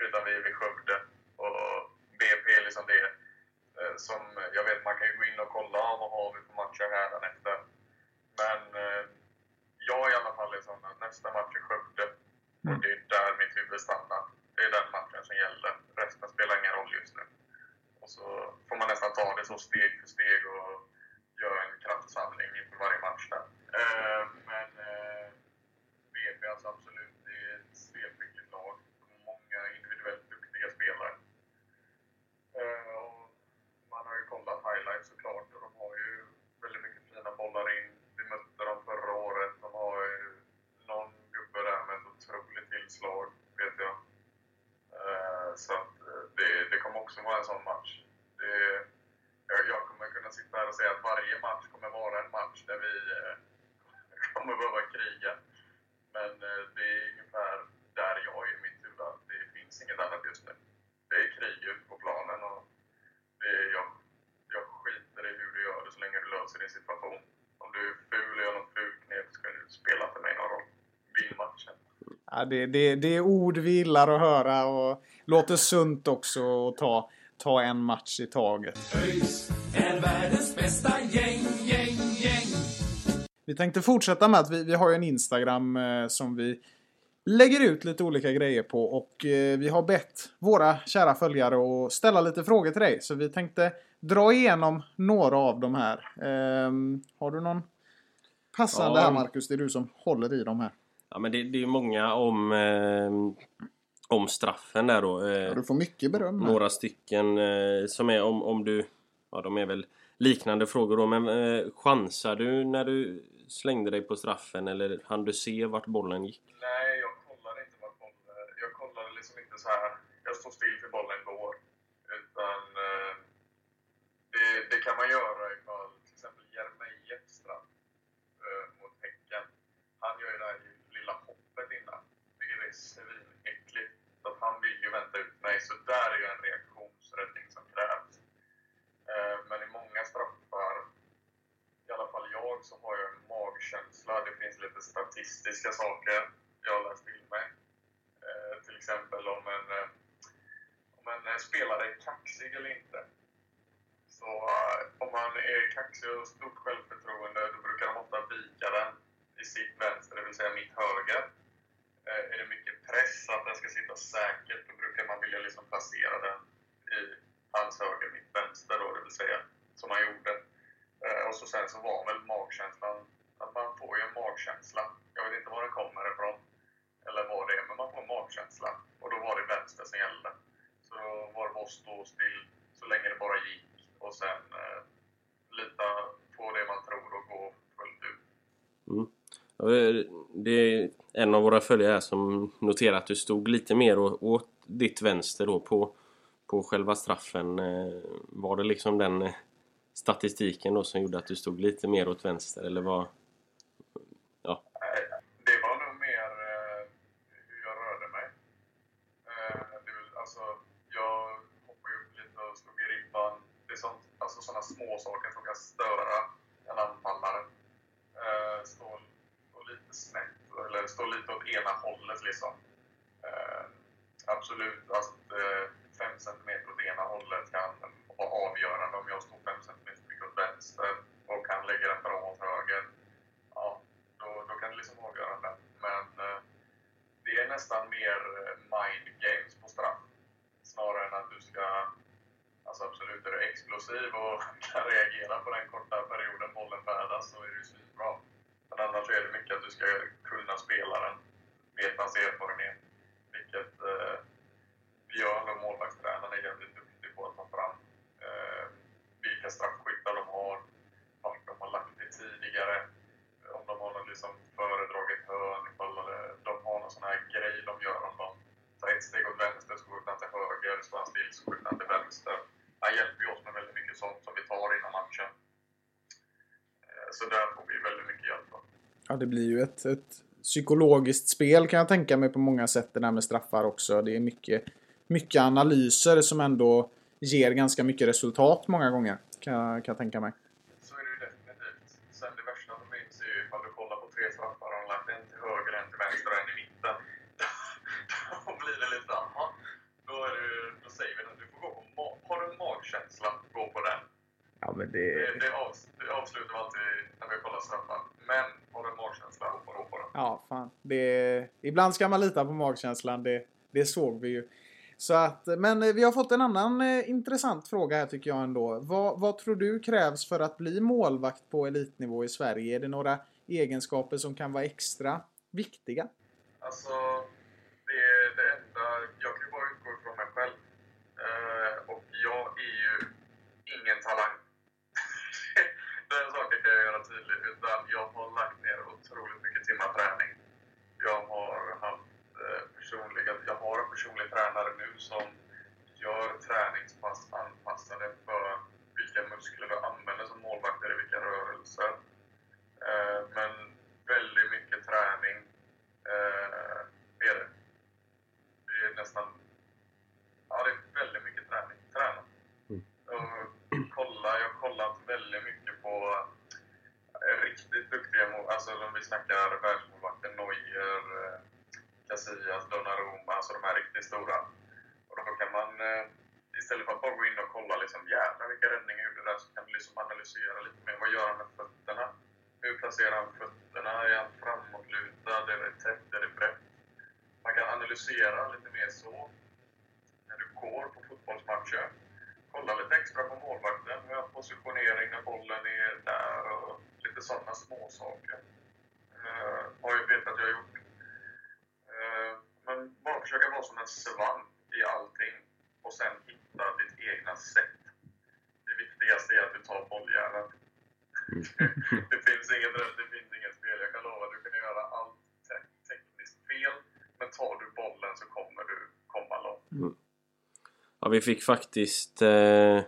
utan vi är vid Skövde. Och BP är liksom det eh, som, jag vet man kan ju gå in och kolla vad har vi för matcher hädanefter. Men eh, jag i alla fall är sån att nästa match är Skövde. Och det är där mitt huvud stannar. Det är den matchen som gäller. Resten spelar ingen roll just nu. Och så får man nästan ta det så steg för steg och göra en kraftsamling inför varje match där. Eh, men eh, BP alltså absolut, det är ett spelskickligt lag. De har många individuellt duktiga spelare. Eh, och man har ju kollat highlights såklart och de har ju väldigt mycket fina bollar in. Vi mötte dem förra året. De har ju någon gubbe där med ett otroligt tillslag, vet jag. Eh, Så att eh, det, det kommer också vara en sån match. Det, jag, jag kommer kunna sitta här och säga att varje match kommer vara en match där vi eh, kommer behöva kriga. Men eh, det är ungefär där jag är i mitt huvud. att Det finns inget annat just nu. Det är krig ute på planen och det är, jag, jag skiter i hur du gör det så länge du löser din situation. Om du är ful och gör något fult knep så ska du spelar inte mig någon roll. Vinn matchen. Det, det, det är ord vi gillar att höra och låter sunt också att ta, ta en match i taget. ÖIS är världens bästa gäng, gäng, gäng. Vi tänkte fortsätta med att vi, vi har ju en Instagram eh, som vi lägger ut lite olika grejer på och eh, vi har bett våra kära följare att ställa lite frågor till dig. Så vi tänkte dra igenom några av de här. Ehm, har du någon passande Ja. här Marcus? Det är du som håller i dem här. Ja men det, det är många om, eh, om straffen där då. Eh, Ja, du får mycket beröm här. några stycken eh, som är om, om du... Ja de är väl liknande frågor då men eh, chansar du när du slängde dig på straffen eller hann du se vart bollen gick? Nej, jag kollade inte vart bollen... Jag kollade liksom inte så här. Jag står still för bollen går. Utan eh, det, det kan man göra ifall till exempel Jeremejeff straff eh, mot Häcken. Han gör ju det här lilla hoppet innan. Vilket är svinäckligt. Så att han vill ju vänta ut mig. Så där är ju en reaktionsräddning som krävs. Eh, men i många straffar i alla fall jag, så har jag en magkänsla. Det finns lite statistiska saker jag har läst till mig. Eh, till exempel om en, eh, om en eh, spelare är kaxig eller inte. Så eh, om man är kaxig och har stort självförtroende, då brukar de ofta vika den i sitt vänster, det vill säga mitt höger. Eh, är det mycket press, att den ska sitta säkert, då brukar man vilja liksom placera den i hans höger, mitt vänster då, det vill säga som han gjorde. Eh, och så sen så var väl magkänslan, att man får ju en magkänsla. Jag vet inte var den kommer ifrån, eller vad det är, men man får en magkänsla. Och då var det vänster som gällde. Så då var det bara att stå still så länge det bara gick och sen eh, lita på det man tror och gå fullt ut. Mm. Det är en av våra följare här som noterar att du stod lite mer åt ditt vänster då på, på själva straffen. Eh, var det liksom den eh, statistiken då som gjorde att du stod lite mer åt vänster eller vad? Nej, det var nog mer eh, hur jag rörde mig. Eh, det är väl, alltså, jag hoppade upp lite och slog i ribban. Det är sånt, alltså sådana små saker som kan störa en anfallare. Eh, stå, stå lite snett, eller stå lite åt ena hållet liksom. Eh, absolut att eh, fem centimeter åt ena hållet kan vara avgörande om jag står fem centimeter åt vänster och kan lägga den bra åt höger. Ja, då, då kan det liksom vara avgörande. Men eh, det är nästan mer eh, mind games på straff. Snarare än att du ska... Alltså absolut, är du explosiv och kan reagera på den korta perioden bollen färdas så är det ju svinbra. Men annars är det mycket att du ska kunna spela den. Veta hans erfarenhet. Vilket eh, Björn och målvaktstränaren är jävligt duktig på att ta fram. Eh, vilka straffskyttar de har. Vart de har lagt det tidigare om de har någon liksom föredraget hörn, ifall de har någon sån här grej de gör om de tar ett steg åt vänster så skjuter han till höger, står han still så skjuter han till vänster. Han hjälper ju oss med väldigt mycket sånt som vi tar innan matchen. Eh, Så där får vi väldigt mycket hjälp. då. Ja, det blir ju ett, ett psykologiskt spel kan jag tänka mig på många sätt det där med straffar också. Det är mycket, mycket analyser som ändå ger ganska mycket resultat många gånger. Kan jag, kan jag tänka mig. Så är det ju definitivt. Sen det värsta som finns är ju ifall du kollar på tre straffar och lagt en till höger, en till vänster och en i mitten. Då blir det lite aha. Då, är det, då säger vi att du får gå på ma- Har du en magkänsla, gå på den. Ja, men Det, det, avs, det avslutar vi alltid när vi kollar straffar. Men har du en magkänsla, hoppa då på den. Ja, fan. Det, ibland ska man lita på magkänslan. Det, det såg vi ju. Så att, men eh, vi har fått en annan eh, intressant fråga här tycker jag ändå. Vad, vad tror du krävs för att bli målvakt på elitnivå i Sverige? Är det några egenskaper som kan vara extra viktiga? Alltså, det det enda... Jag kan ju bara utgå ifrån mig själv. Eh, och jag är ju ingen talang. Den saken kan jag göra tydlig. Utan jag har lagt ner otroligt mycket timmar träning. Jag har haft eh, personliga... Jag har en personlig tränare nu som gör träningspass anpassade för vilka muskler du använder som målvakt eller vilka rörelser. Eh, men väldigt mycket träning Eh, är det. Det är nästan... Ja, det är väldigt mycket träning. Träna. Och kolla, jag har kollat väldigt mycket på eh, riktigt duktiga alltså om vi snackar världsmålvakter, Neuer, Casillas, Donnarumma, alltså de här riktigt stora. Och då kan man, eh, istället för att bara gå in och kolla liksom, jävlar vilka räddningar gjorde där, så kan du liksom analysera lite mer. Vad gör han med fötterna? Hur placerar han fötterna? Är han framåtlutad? Är det tätt? Är det brett? Man kan analysera lite mer så när du går på fotbollsmatcher. Kolla lite extra på målvakten, hur han positionering när bollen är där och lite sådana småsaker. Uh, eh, har jag vet att jag har gjort. Försöka vara som en svamp i allting och sen hitta ditt egna sätt. Det viktigaste är att du tar bolljäveln. det finns inget rätt, det finns inget fel. Jag kan lova, du kan göra allt te- tekniskt fel, men tar du bollen så kommer du komma långt. Ja, vi fick faktiskt eh,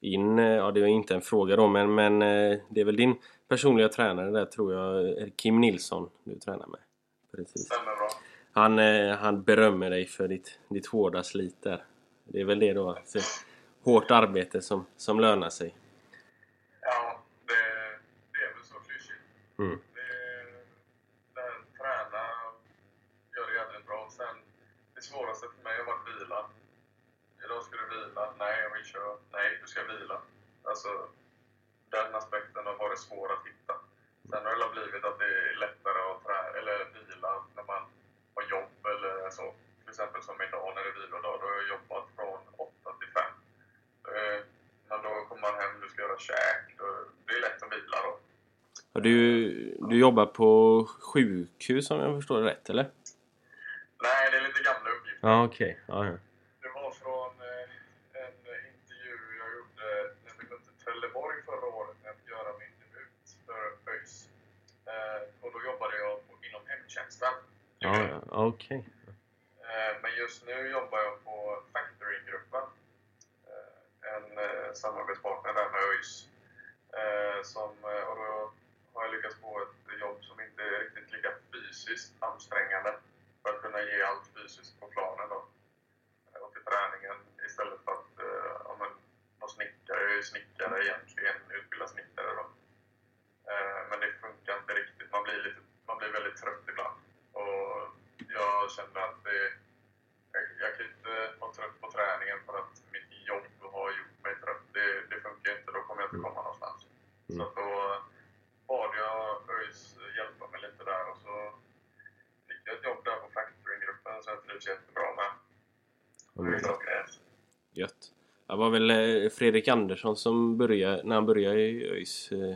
in, eh, ja det var inte en fråga då, men, men eh, det är väl din personliga tränare där tror jag, Kim Nilsson du tränar med. Precis. Stämmer bra. Han, eh, han berömmer dig för ditt, ditt hårda slit där. Det är väl det då, för hårt arbete som, som lönar sig. Ja, det, det är väl så klyschigt. Mm. Det, det här träna, gör det jävligt bra. Sen, det svåraste för mig har varit vila. Idag ska du vila. Nej, jag vill köra. Nej, du ska vila. Alltså, den aspekten har varit svår att hitta. Sen har det blivit att det är lättare att trä, eller vila när man har jobb eller så. Till exempel som idag när det är vilodag. Då har jag jobbat från 8 till 5. Eh, Men då kommer man hem, du ska göra käk. Då- Det är lätt att vila då. Och du, du jobbar på sjukhus om jag förstår det rätt, eller? Nej, det är lite gamla uppgifter. Ja, okej. Ja, ja. Det var från eh, en intervju jag gjorde när vi mötte Trelleborg förra året när jag fick göra min debut för ÖIS. Eh, och då jobbade jag på, inom hemtjänsten. Ja, ja. okej. Men just nu jobbar jag på Factory-gruppen. Eh, en eh, samarbetspartner där med ÖIS. Eh, som, och då har jag lyckats få ett jobb som inte är riktigt lika fysiskt ansträngande för att kunna ge allt fysiskt på planen då. Och till träningen istället för att ja, men, vara snickare. Jag är ju snickare egentligen, utbildad snickare då. Eh, men det funkar inte riktigt. Man blir, lite, man blir väldigt trött ibland. Och jag kände att det, jag, jag kan inte vara trött på träningen för att mitt jobb har gjort mig trött. Det, det funkar inte, då kommer jag inte komma någonstans. Mm. Så att då bad jag ÖIS hjälpa mig lite där och så fick jag ett jobb där på Factoring-gruppen som jag trivs jättebra med. Ja, Det är men så gött. Gött. Det var väl eh, Fredrik Andersson som började, när han började i ÖIS, eh,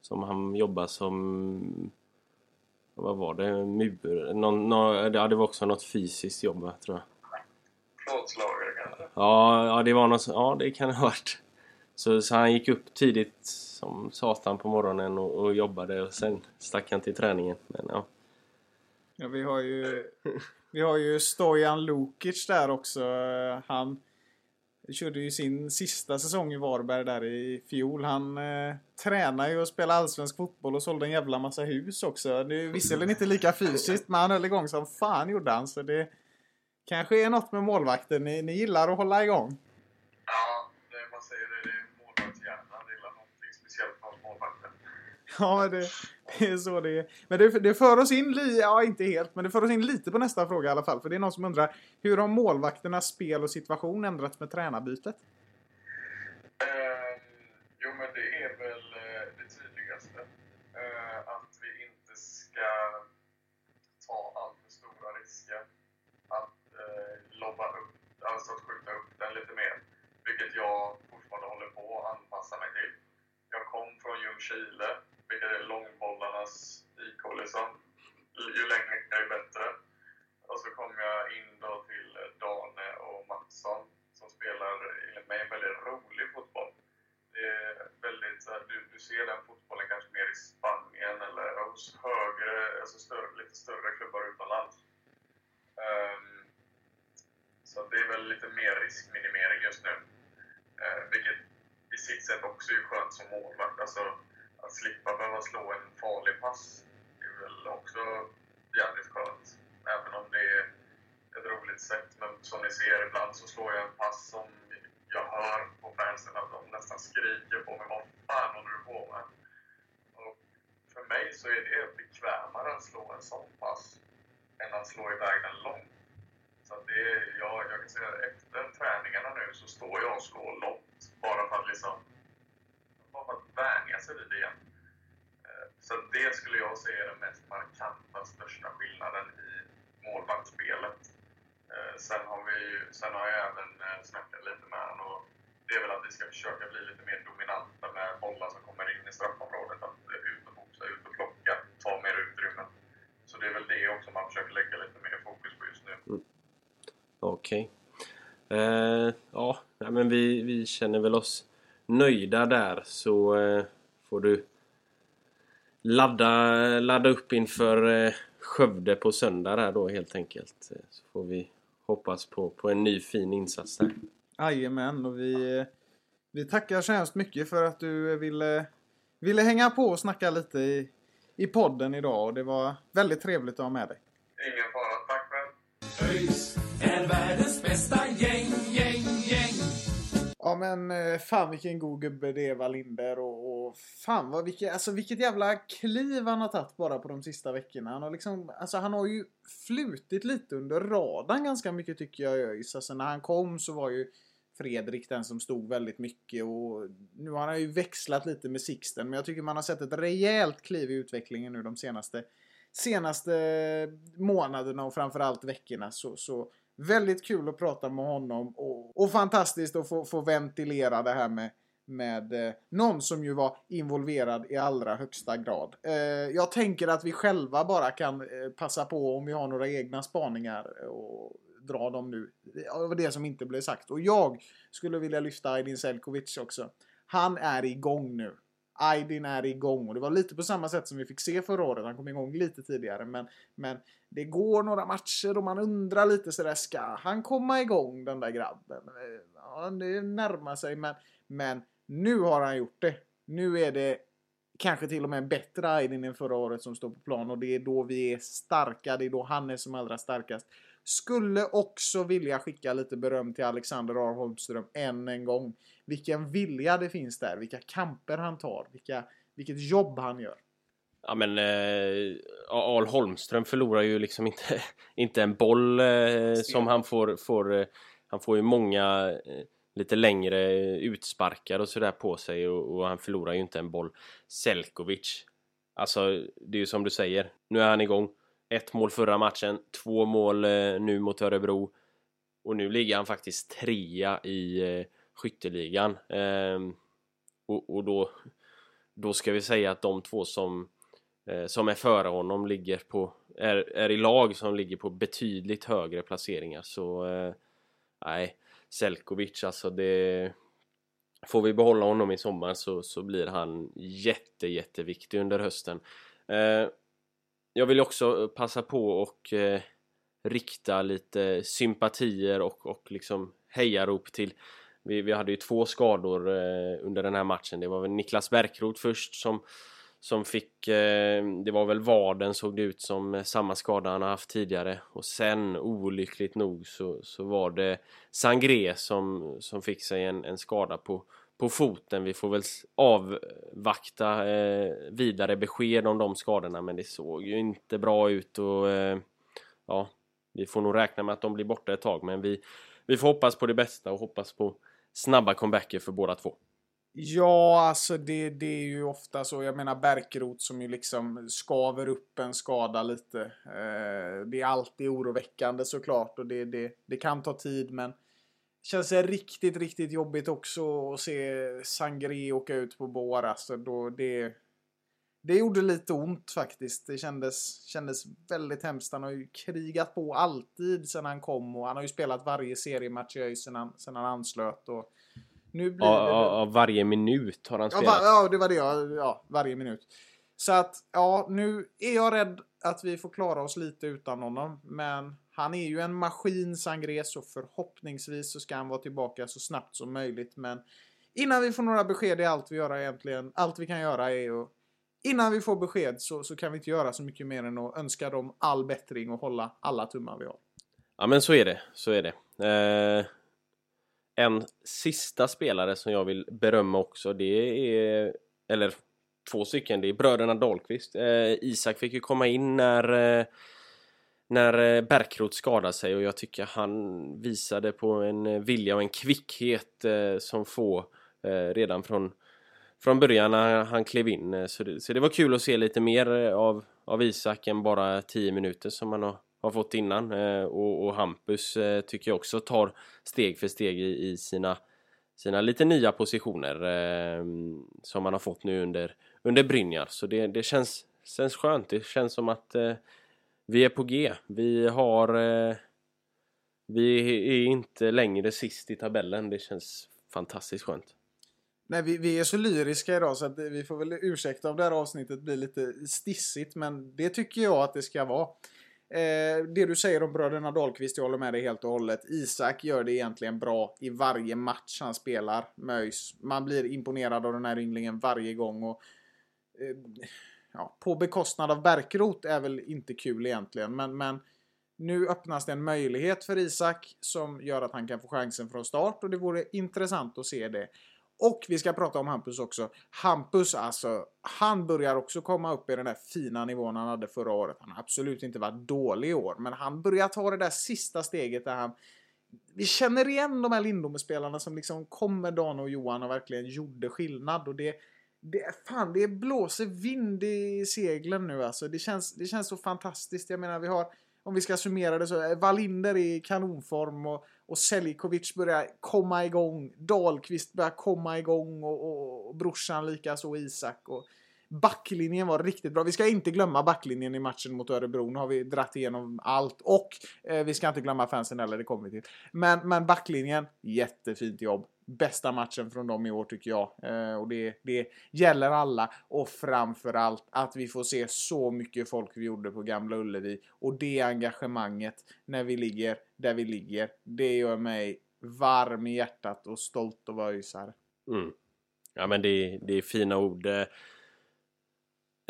som han jobbade som, vad var det, mur? Någon, nå- ja, det var också något fysiskt jobb tror jag. Plåtslagare kanske. Ja, ja, det var något, ja det kan det ha varit. Så, så han gick upp tidigt som satan på morgonen och, och jobbade och sen stack han till träningen. Men ja. Ja, vi har ju, vi har ju Stojan Lukic där också. Han körde ju sin sista säsong i Varberg där i fjol. Han eh, tränar ju och spelar allsvensk fotboll och sålde en jävla massa hus också. Det är visserligen inte lika fysiskt, men han höll igång som fan gjorde han. Så det kanske är något med målvakten. Ni, ni gillar att hålla igång. Ja, det man säger det, det är målvaktshjärnan. Det gillar någonting speciellt från målvakten. Ja, det, så det är. Men det, det för oss in, li, ja inte helt, men det för oss in lite på nästa fråga i alla fall. För det är någon som undrar, hur har målvakternas spel och situation ändrats med tränarbytet? Eh, jo, men det är väl eh, det tydligaste. Eh, att vi inte ska ta alltför stora risker. Att eh, lobba upp, alltså att skjuta upp den lite mer. Vilket jag fortfarande håller på att anpassa mig till. Jag kom från Ljungskile, långbollarnas IK liksom. Ju längre ju bättre. Och så kom jag in då till eh, Dane och Mattsson som spelar enligt mig en väldigt rolig fotboll. Det är väldigt, så här, du, du ser den fotbollen kanske mer i Spanien eller hos högre, alltså större, lite större klubbar utomlands. Um, så det är väl lite mer riskminimering just nu. Uh, vilket i sitt sätt också är skönt som målvakt. Alltså, att slippa behöva slå en farlig pass är väl också jävligt skönt. Även om det är ett roligt sätt. Men som ni ser, ibland så slår jag en pass som jag hör på fansen att de nästan skriker på mig. Vad fan håller du på med? Och för mig så är det bekvämare att slå en sån pass än att slå iväg den långt. Så att det är, jag, jag kan säga efter träningarna nu så står jag och slår långt. Bara för att liksom bara för att vänja sig vid det igen. Så det skulle jag säga är den mest markanta, största skillnaden i målvaktsspelet. Eh, sen har, vi, sen har jag även eh, snackat lite med honom och det är väl att vi ska försöka bli lite mer dominanta med bollar som kommer in i straffområdet. Att eh, ut och boxa, ut och plocka, ta mer utrymme. Så det är väl det också man försöker lägga lite mer fokus på just nu. Mm. Okej. Eh, ja, men vi, vi känner väl oss nöjda där så eh, får du ladda, ladda upp inför eh, Skövde på söndag där då helt enkelt. Eh, Så får vi hoppas på, på en ny fin insats där. Jajamän, och vi, vi tackar så hemskt mycket för att du ville, ville hänga på och snacka lite i, i podden idag. Och det var väldigt trevligt att ha med dig. Ingen fara, tack själv! ÖIS är världens bästa gäng. Ja men eh, fan vilken god gubbe det är Wallinder och, och fan vad vilket, alltså vilket jävla kliv han har tagit bara på de sista veckorna. Han har liksom, alltså han har ju flutit lite under radarn ganska mycket tycker jag ÖIS. Alltså när han kom så var ju Fredrik den som stod väldigt mycket och nu har han ju växlat lite med Sixten men jag tycker man har sett ett rejält kliv i utvecklingen nu de senaste senaste månaderna och framförallt veckorna så, så väldigt kul att prata med honom och, och fantastiskt att få, få ventilera det här med med eh, någon som ju var involverad i allra högsta grad. Eh, jag tänker att vi själva bara kan eh, passa på om vi har några egna spaningar och dra dem nu. Eh, det det som inte blev sagt. Och jag skulle vilja lyfta Aydin Selkovic också. Han är igång nu. Aydin är igång och det var lite på samma sätt som vi fick se förra året. Han kom igång lite tidigare men, men det går några matcher och man undrar lite sådär ska han komma igång den där grabben? Ja, det närmar sig men, men nu har han gjort det. Nu är det kanske till och med bättre Aydin än förra året som står på plan och det är då vi är starka. Det är då han är som allra starkast. Skulle också vilja skicka lite beröm till Alexander A. Holmström än en gång. Vilken vilja det finns där. Vilka kamper han tar. Vilka, vilket jobb han gör. Ja men eh, Al Holmström förlorar ju liksom inte, inte en boll eh, som han får, får eh, Han får ju många eh, lite längre utsparkar och sådär på sig och, och han förlorar ju inte en boll Selkovic Alltså det är ju som du säger Nu är han igång ett mål förra matchen, två mål eh, nu mot Örebro. Och nu ligger han faktiskt trea i eh, skytteligan. Ehm, och, och då Då ska vi säga att de två som eh, som är före honom ligger på är, är i lag som ligger på betydligt högre placeringar. Så nej Selkovic alltså det får vi behålla honom i sommar så, så blir han jätte jätteviktig under hösten. Eh, jag vill också eh, passa på och eh, rikta lite sympatier och, och liksom hejarop till vi, vi hade ju två skador eh, under den här matchen. Det var väl Niklas Bärkroth först som som fick, eh, det var väl vaden såg det ut som eh, samma skada han har haft tidigare. Och sen olyckligt nog så, så var det Sangré som, som fick sig en, en skada på, på foten. Vi får väl avvakta eh, vidare besked om de skadorna men det såg ju inte bra ut och eh, ja, vi får nog räkna med att de blir borta ett tag men vi, vi får hoppas på det bästa och hoppas på snabba comebacker för båda två. Ja, alltså det, det är ju ofta så. Jag menar Bärkrot som ju liksom skaver upp en skada lite. Eh, det är alltid oroväckande såklart och det, det, det kan ta tid men känns det riktigt, riktigt jobbigt också att se Sangré åka ut på bår. Alltså då det, det gjorde lite ont faktiskt. Det kändes, kändes väldigt hemskt. Han har ju krigat på alltid sedan han kom och han har ju spelat varje seriematch i sedan han, sedan han anslöt. Och nu blir Ja, det... ja, ja, varje minut har han Ja, spelat. va, ja, det var det jag, ja, varje minut. Så att, ja, nu är jag rädd att vi får klara oss lite utan honom. Men han är ju en maskin, Sangré, så förhoppningsvis så ska han vara tillbaka så snabbt som möjligt. Men innan vi får några besked är allt vi gör egentligen, allt vi kan göra är att Innan vi får besked så, så kan vi inte göra så mycket mer än att önska dem all bättring och hålla alla tummar vi har. Ja men så är det, så är det. Eh, en sista spelare som jag vill berömma också det är, eller två stycken. Det är bröderna Dahlqvist. Eh, Isak fick ju komma in när eh, när eh, Bärkroth skadade sig och jag tycker han visade på en eh, vilja och en kvickhet eh, som få redan från, från början när han klev in. Så det, så det var kul att se lite mer av, av Isak än bara 10 minuter som han har, har fått innan. Och, och, Hampus tycker jag också tar steg för steg i, i sina, sina lite nya positioner som han har fått nu under, under Brynjar. Så det, det känns, känns skönt. Det känns som att vi är på G. Vi har... Eh, vi är inte längre sist i tabellen. Det känns fantastiskt skönt. Nej, vi, vi är så lyriska idag så att vi får väl ursäkta om det här avsnittet blir lite stissigt. Men det tycker jag att det ska vara. Eh, det du säger om bröderna Dahlqvist, jag håller med dig helt och hållet. Isak gör det egentligen bra i varje match han spelar med Man blir imponerad av den här ynglingen varje gång. Och, eh, ja, på bekostnad av Bärkrot är väl inte kul egentligen. Men, men nu öppnas det en möjlighet för Isak som gör att han kan få chansen från start och det vore intressant att se det. Och vi ska prata om Hampus också. Hampus alltså, han börjar också komma upp i den där fina nivån han hade förra året. Han har absolut inte varit dålig i år, men han börjar ta det där sista steget där han vi känner igen de här Lindome-spelarna som liksom kom med Dan och Johan och verkligen gjorde skillnad. Och det, det, fan, det blåser vind i seglen nu alltså. Det känns, det känns så fantastiskt. Jag menar, vi har, om vi ska summera det så, eh, Wallinder i kanonform och, och Selikovic börjar komma igång. Dahlqvist börjar komma igång och, och, och brorsan likaså Isak. Och, Backlinjen var riktigt bra. Vi ska inte glömma backlinjen i matchen mot Örebro. Nu har vi dratt igenom allt. Och eh, vi ska inte glömma fansen heller, det kommer vi till. Men, men backlinjen, jättefint jobb. Bästa matchen från dem i år tycker jag. Eh, och det, det gäller alla. Och framförallt att vi får se så mycket folk vi gjorde på Gamla Ullevi. Och det engagemanget när vi ligger där vi ligger. Det gör mig varm i hjärtat och stolt att vara ÖISare. Mm. Ja men det, det är fina ord. Eh,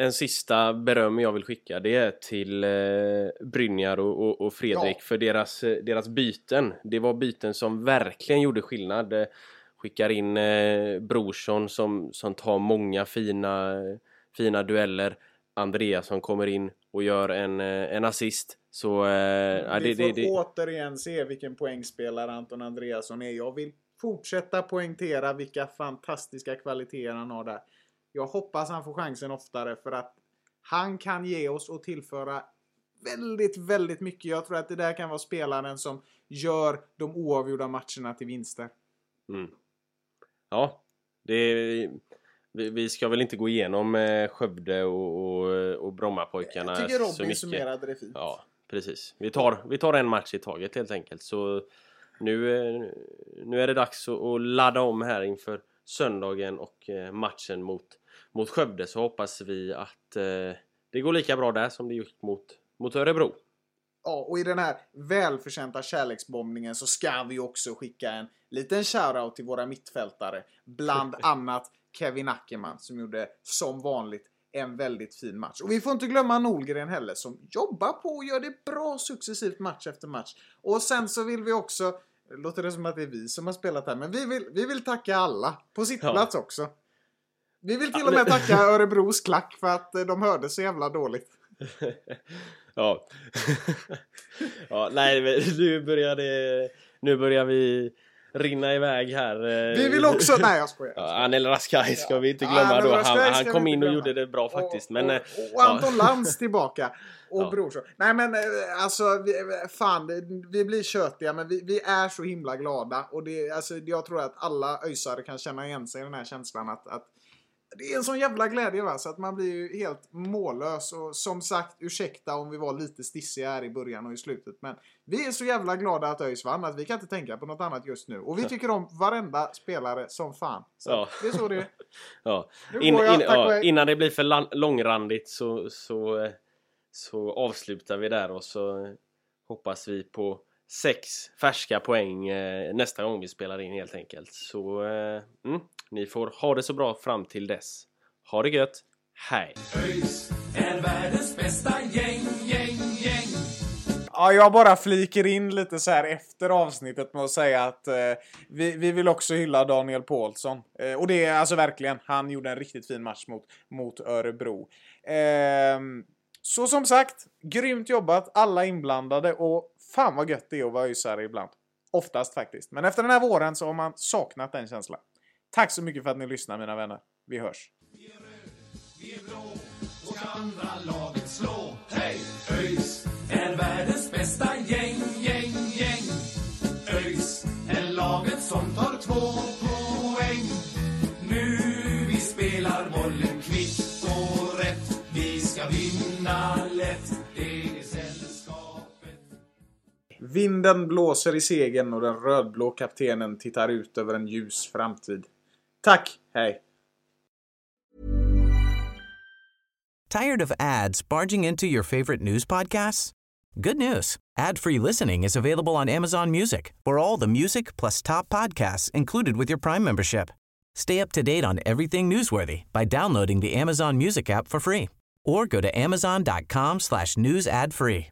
en sista beröm jag vill skicka det är till eh, Brynjar och, och, och Fredrik ja. för deras, eh, deras byten. Det var byten som verkligen gjorde skillnad. Eh, skickar in eh, Brorsson som, som tar många fina, fina dueller. Andreasson kommer in och gör en, eh, en assist. Så, eh, Vi det, får det, återigen se vilken poängspelare Anton Andreasson är. Jag vill fortsätta poängtera vilka fantastiska kvaliteter han har där. Jag hoppas han får chansen oftare för att han kan ge oss och tillföra väldigt, väldigt mycket. Jag tror att det där kan vara spelaren som gör de oavgjorda matcherna till vinster. Mm. Ja, det vi, vi, ska väl inte gå igenom eh, Skövde och, och, och Brommapojkarna Jag tycker Robin summerade det fint. Ja, precis. Vi tar, vi tar en match i taget helt enkelt. Så nu, eh, nu är det dags att ladda om här inför söndagen och eh, matchen mot mot Skövde så hoppas vi att eh, det går lika bra där som det gick mot, mot Örebro. Ja, och i den här välförtjänta kärleksbombningen så ska vi också skicka en liten shoutout till våra mittfältare. Bland annat Kevin Ackerman som gjorde som vanligt en väldigt fin match. Och vi får inte glömma Nolgren heller som jobbar på och gör det bra successivt match efter match. Och sen så vill vi också, låter det som att det är vi som har spelat här, men vi vill, vi vill tacka alla på sitt ja. plats också. Vi vill till och med tacka Örebros klack för att eh, de hörde så jävla dåligt. ja. ja, nej, nu börjar det... Nu börjar vi rinna iväg här. Eh. Vi vill också... Nej, jag skojar. Ja, Anel Raskaj ska vi inte glömma ja, då. Han, han kom in och gjorde det bra faktiskt. Och, men, och, eh, och Anton. Lantz tillbaka. Och ja. Brorsson. Nej men alltså, vi, fan. Vi blir tjötiga men vi, vi, är så himla glada. Och det, alltså, jag tror att alla öjsare kan känna igen sig i den här känslan att, att det är en sån jävla glädje va, så att man blir ju helt mållös. Och som sagt, ursäkta om vi var lite stissiga här i början och i slutet. Men vi är så jävla glada att ÖIS vann att vi kan inte tänka på något annat just nu. Och vi tycker om varenda spelare som fan. Så ja. det är så det är. ja. In, in, ja, innan det blir för långrandigt så, så, så avslutar vi där och så hoppas vi på sex färska poäng eh, nästa gång vi spelar in helt enkelt. Så eh, mm, ni får ha det så bra fram till dess. Ha det gött. Hej! ÖIS är världens bästa gäng, gäng, gäng. Ja, jag bara fliker in lite så här efter avsnittet med att säga att eh, vi, vi vill också hylla Daniel Paulsson. Eh, och det är alltså verkligen, han gjorde en riktigt fin match mot, mot Örebro. Eh, så som sagt, grymt jobbat alla inblandade och fan vad gött det är att vara ösare ibland. Oftast faktiskt. Men efter den här våren så har man saknat den känslan. Tack så mycket för att ni lyssnar mina vänner. Vi hörs. Vi är röd, vi är blå och ska andra laget slå. Hej! ÖIS är världens bästa gäng, gäng, gäng. ÖIS är laget som tar två poäng. Nu vi spelar bollen kvitt och rätt. Vi ska vinna lätt. Vinden blåser i segern och den rödblå kaptenen tittar ut över en ljus framtid. Tack, hej! Tired of ads barging into your favorite news podcasts? Good news. Ad-free listening is available on Amazon Music for all the music plus top podcasts included with your Prime membership. Stay up to date on everything newsworthy by downloading the Amazon Music app for free or go to amazon.com slash news ad free.